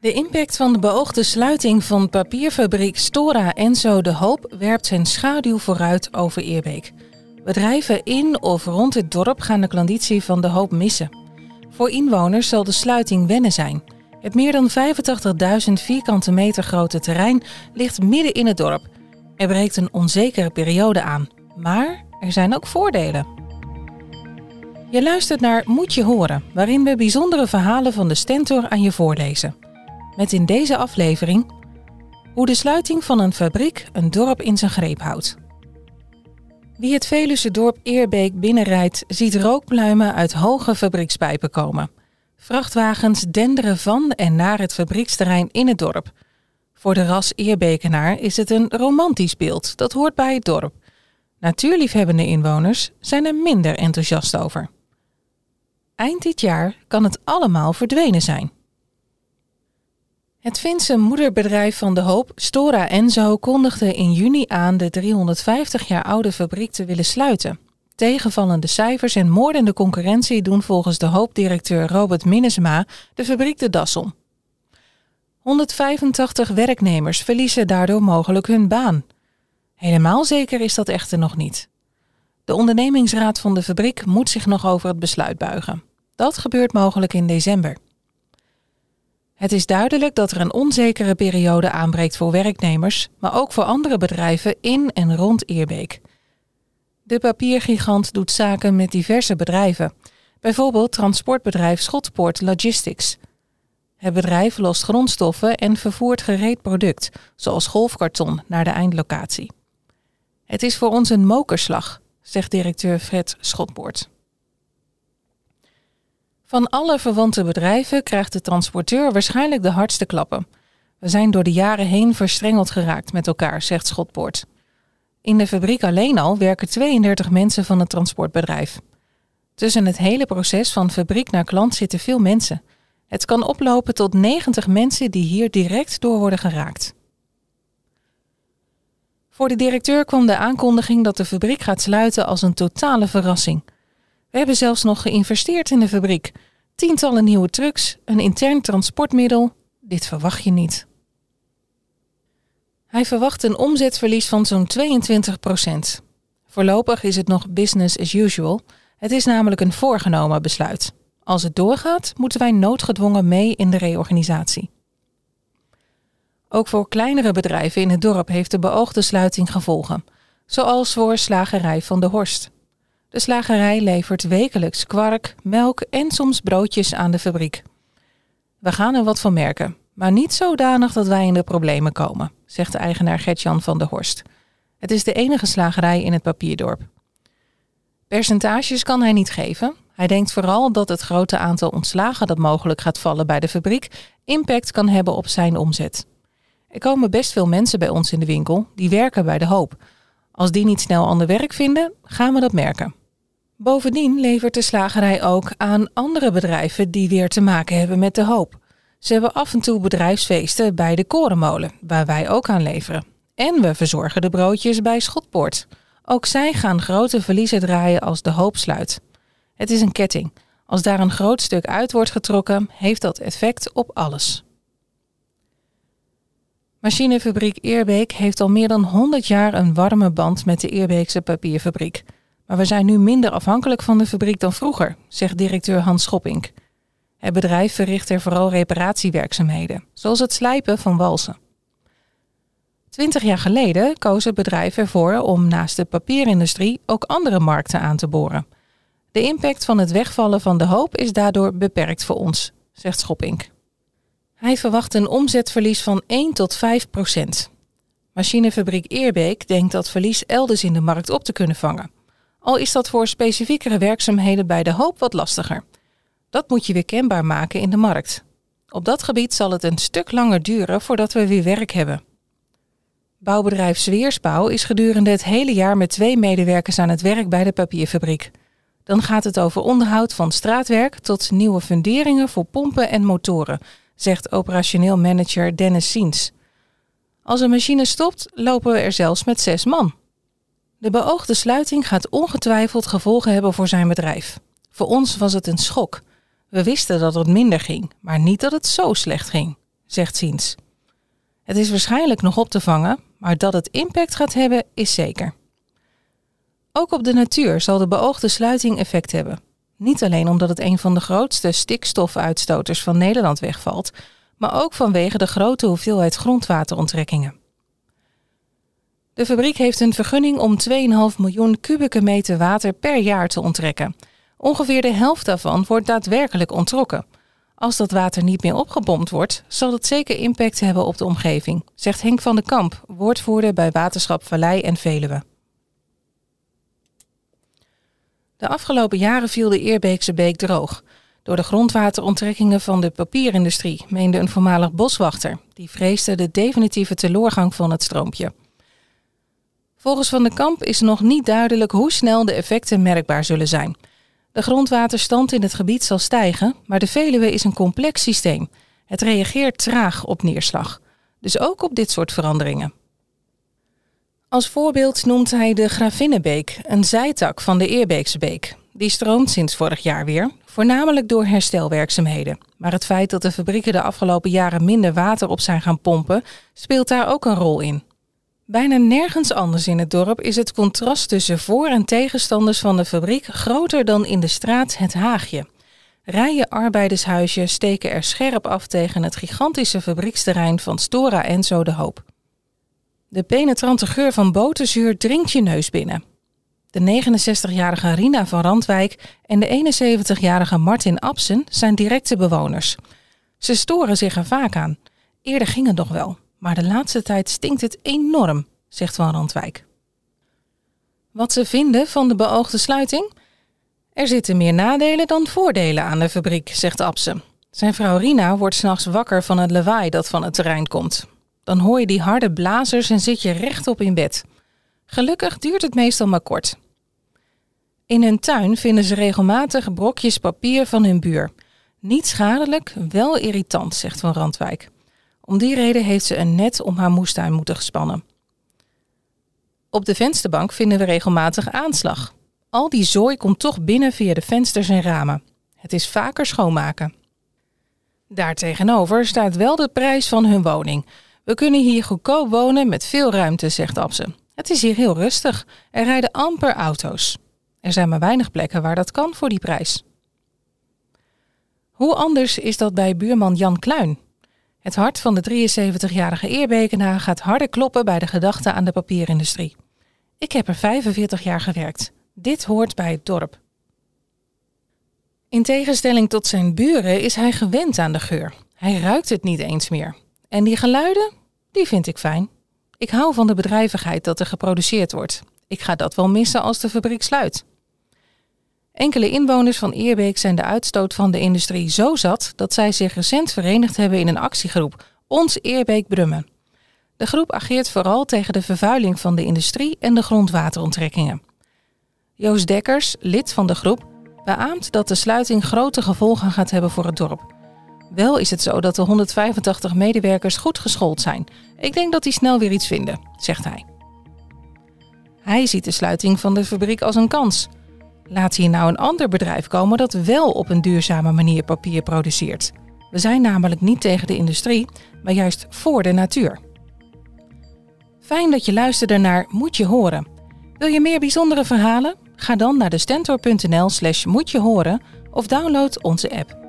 De impact van de beoogde sluiting van papierfabriek Stora Enzo de Hoop werpt zijn schaduw vooruit over Eerbeek. Bedrijven in of rond het dorp gaan de klanditie van de Hoop missen. Voor inwoners zal de sluiting wennen zijn. Het meer dan 85.000 vierkante meter grote terrein ligt midden in het dorp. Er breekt een onzekere periode aan, maar er zijn ook voordelen. Je luistert naar Moet je horen, waarin we bijzondere verhalen van de Stentor aan je voorlezen. Met in deze aflevering hoe de sluiting van een fabriek een dorp in zijn greep houdt. Wie het Veluwe dorp Eerbeek binnenrijdt, ziet rookpluimen uit hoge fabriekspijpen komen. Vrachtwagens denderen van en naar het fabrieksterrein in het dorp. Voor de ras Eerbekenaar is het een romantisch beeld, dat hoort bij het dorp. Natuurliefhebbende inwoners zijn er minder enthousiast over. Eind dit jaar kan het allemaal verdwenen zijn. Het Finse moederbedrijf van de Hoop, Stora Enzo, kondigde in juni aan de 350 jaar oude fabriek te willen sluiten. Tegenvallende cijfers en moordende concurrentie doen volgens de Hoopdirecteur Robert Minnesma de fabriek de das om. 185 werknemers verliezen daardoor mogelijk hun baan. Helemaal zeker is dat echter nog niet. De ondernemingsraad van de fabriek moet zich nog over het besluit buigen. Dat gebeurt mogelijk in december. Het is duidelijk dat er een onzekere periode aanbreekt voor werknemers, maar ook voor andere bedrijven in en rond Eerbeek. De papiergigant doet zaken met diverse bedrijven, bijvoorbeeld transportbedrijf Schotpoort Logistics. Het bedrijf lost grondstoffen en vervoert gereed product, zoals golfkarton, naar de eindlocatie. Het is voor ons een mokerslag, zegt directeur Fred Schotpoort. Van alle verwante bedrijven krijgt de transporteur waarschijnlijk de hardste klappen. We zijn door de jaren heen verstrengeld geraakt met elkaar, zegt Schotpoort. In de fabriek alleen al werken 32 mensen van het transportbedrijf. Tussen het hele proces van fabriek naar klant zitten veel mensen. Het kan oplopen tot 90 mensen die hier direct door worden geraakt. Voor de directeur kwam de aankondiging dat de fabriek gaat sluiten als een totale verrassing. We hebben zelfs nog geïnvesteerd in de fabriek. Tientallen nieuwe trucks, een intern transportmiddel. Dit verwacht je niet. Hij verwacht een omzetverlies van zo'n 22 procent. Voorlopig is het nog business as usual. Het is namelijk een voorgenomen besluit. Als het doorgaat, moeten wij noodgedwongen mee in de reorganisatie. Ook voor kleinere bedrijven in het dorp heeft de beoogde sluiting gevolgen, zoals voor Slagerij van de Horst. De slagerij levert wekelijks kwark, melk en soms broodjes aan de fabriek. We gaan er wat van merken, maar niet zodanig dat wij in de problemen komen, zegt de eigenaar Gertjan van der Horst. Het is de enige slagerij in het papierdorp. Percentages kan hij niet geven. Hij denkt vooral dat het grote aantal ontslagen dat mogelijk gaat vallen bij de fabriek impact kan hebben op zijn omzet. Er komen best veel mensen bij ons in de winkel die werken bij de hoop. Als die niet snel ander werk vinden, gaan we dat merken. Bovendien levert de slagerij ook aan andere bedrijven die weer te maken hebben met de hoop. Ze hebben af en toe bedrijfsfeesten bij de Korenmolen, waar wij ook aan leveren. En we verzorgen de broodjes bij Schotpoort. Ook zij gaan grote verliezen draaien als de hoop sluit. Het is een ketting. Als daar een groot stuk uit wordt getrokken, heeft dat effect op alles. Machinefabriek Eerbeek heeft al meer dan 100 jaar een warme band met de Eerbeekse papierfabriek. Maar we zijn nu minder afhankelijk van de fabriek dan vroeger, zegt directeur Hans Schoppink. Het bedrijf verricht er vooral reparatiewerkzaamheden, zoals het slijpen van walsen. Twintig jaar geleden koos het bedrijf ervoor om naast de papierindustrie ook andere markten aan te boren. De impact van het wegvallen van de hoop is daardoor beperkt voor ons, zegt Schoppink. Hij verwacht een omzetverlies van 1 tot 5 procent. Machinefabriek Eerbeek denkt dat verlies elders in de markt op te kunnen vangen. Al is dat voor specifiekere werkzaamheden bij de hoop wat lastiger. Dat moet je weer kenbaar maken in de markt. Op dat gebied zal het een stuk langer duren voordat we weer werk hebben. Bouwbedrijf Zweersbouw is gedurende het hele jaar met twee medewerkers aan het werk bij de papierfabriek. Dan gaat het over onderhoud van straatwerk tot nieuwe funderingen voor pompen en motoren, zegt operationeel manager Dennis Siens. Als een machine stopt, lopen we er zelfs met zes man. De beoogde sluiting gaat ongetwijfeld gevolgen hebben voor zijn bedrijf. Voor ons was het een schok. We wisten dat het minder ging, maar niet dat het zo slecht ging, zegt Ziens. Het is waarschijnlijk nog op te vangen, maar dat het impact gaat hebben is zeker. Ook op de natuur zal de beoogde sluiting effect hebben. Niet alleen omdat het een van de grootste stikstofuitstoters van Nederland wegvalt, maar ook vanwege de grote hoeveelheid grondwateronttrekkingen. De fabriek heeft een vergunning om 2,5 miljoen kubieke meter water per jaar te onttrekken. Ongeveer de helft daarvan wordt daadwerkelijk onttrokken. Als dat water niet meer opgebomd wordt, zal het zeker impact hebben op de omgeving, zegt Henk van den Kamp, woordvoerder bij Waterschap Vallei en Veluwe. De afgelopen jaren viel de Eerbeekse beek droog. Door de grondwateronttrekkingen van de papierindustrie, meende een voormalig boswachter. Die vreesde de definitieve teloorgang van het stroompje. Volgens Van den Kamp is nog niet duidelijk hoe snel de effecten merkbaar zullen zijn. De grondwaterstand in het gebied zal stijgen, maar de Veluwe is een complex systeem. Het reageert traag op neerslag. Dus ook op dit soort veranderingen. Als voorbeeld noemt hij de Gravinnenbeek, een zijtak van de Eerbeekse beek. Die stroomt sinds vorig jaar weer, voornamelijk door herstelwerkzaamheden. Maar het feit dat de fabrieken de afgelopen jaren minder water op zijn gaan pompen, speelt daar ook een rol in. Bijna nergens anders in het dorp is het contrast tussen voor- en tegenstanders van de fabriek groter dan in de straat Het Haagje. Rijen arbeidershuisjes steken er scherp af tegen het gigantische fabrieksterrein van Stora Enzo de Hoop. De penetrante geur van boterzuur dringt je neus binnen. De 69-jarige Rina van Randwijk en de 71-jarige Martin Absen zijn directe bewoners. Ze storen zich er vaak aan. Eerder ging het nog wel, maar de laatste tijd stinkt het enorm, zegt Van Randwijk. Wat ze vinden van de beoogde sluiting? Er zitten meer nadelen dan voordelen aan de fabriek, zegt Absen. Zijn vrouw Rina wordt s'nachts wakker van het lawaai dat van het terrein komt. Dan hoor je die harde blazers en zit je rechtop in bed. Gelukkig duurt het meestal maar kort. In hun tuin vinden ze regelmatig brokjes papier van hun buur. Niet schadelijk, wel irritant, zegt Van Randwijk. Om die reden heeft ze een net om haar moestuin moeten gespannen. Op de vensterbank vinden we regelmatig aanslag. Al die zooi komt toch binnen via de vensters en ramen. Het is vaker schoonmaken. Daartegenover staat wel de prijs van hun woning. We kunnen hier goedkoop wonen met veel ruimte, zegt Abse. Het is hier heel rustig. Er rijden amper auto's. Er zijn maar weinig plekken waar dat kan voor die prijs. Hoe anders is dat bij buurman Jan Kluin? Het hart van de 73-jarige Eerbekenaar gaat harder kloppen bij de gedachte aan de papierindustrie. Ik heb er 45 jaar gewerkt. Dit hoort bij het dorp. In tegenstelling tot zijn buren is hij gewend aan de geur. Hij ruikt het niet eens meer. En die geluiden, die vind ik fijn. Ik hou van de bedrijvigheid dat er geproduceerd wordt. Ik ga dat wel missen als de fabriek sluit. Enkele inwoners van Eerbeek zijn de uitstoot van de industrie zo zat dat zij zich recent verenigd hebben in een actiegroep, Ons Eerbeek Brummen. De groep ageert vooral tegen de vervuiling van de industrie en de grondwateronttrekkingen. Joost Dekkers, lid van de groep, beaamt dat de sluiting grote gevolgen gaat hebben voor het dorp. Wel is het zo dat de 185 medewerkers goed geschoold zijn. Ik denk dat die snel weer iets vinden, zegt hij. Hij ziet de sluiting van de fabriek als een kans. Laat hier nou een ander bedrijf komen dat wel op een duurzame manier papier produceert. We zijn namelijk niet tegen de industrie, maar juist voor de natuur. Fijn dat je luisterde naar Moet je horen. Wil je meer bijzondere verhalen? Ga dan naar de stentor.nl slash moet je horen of download onze app.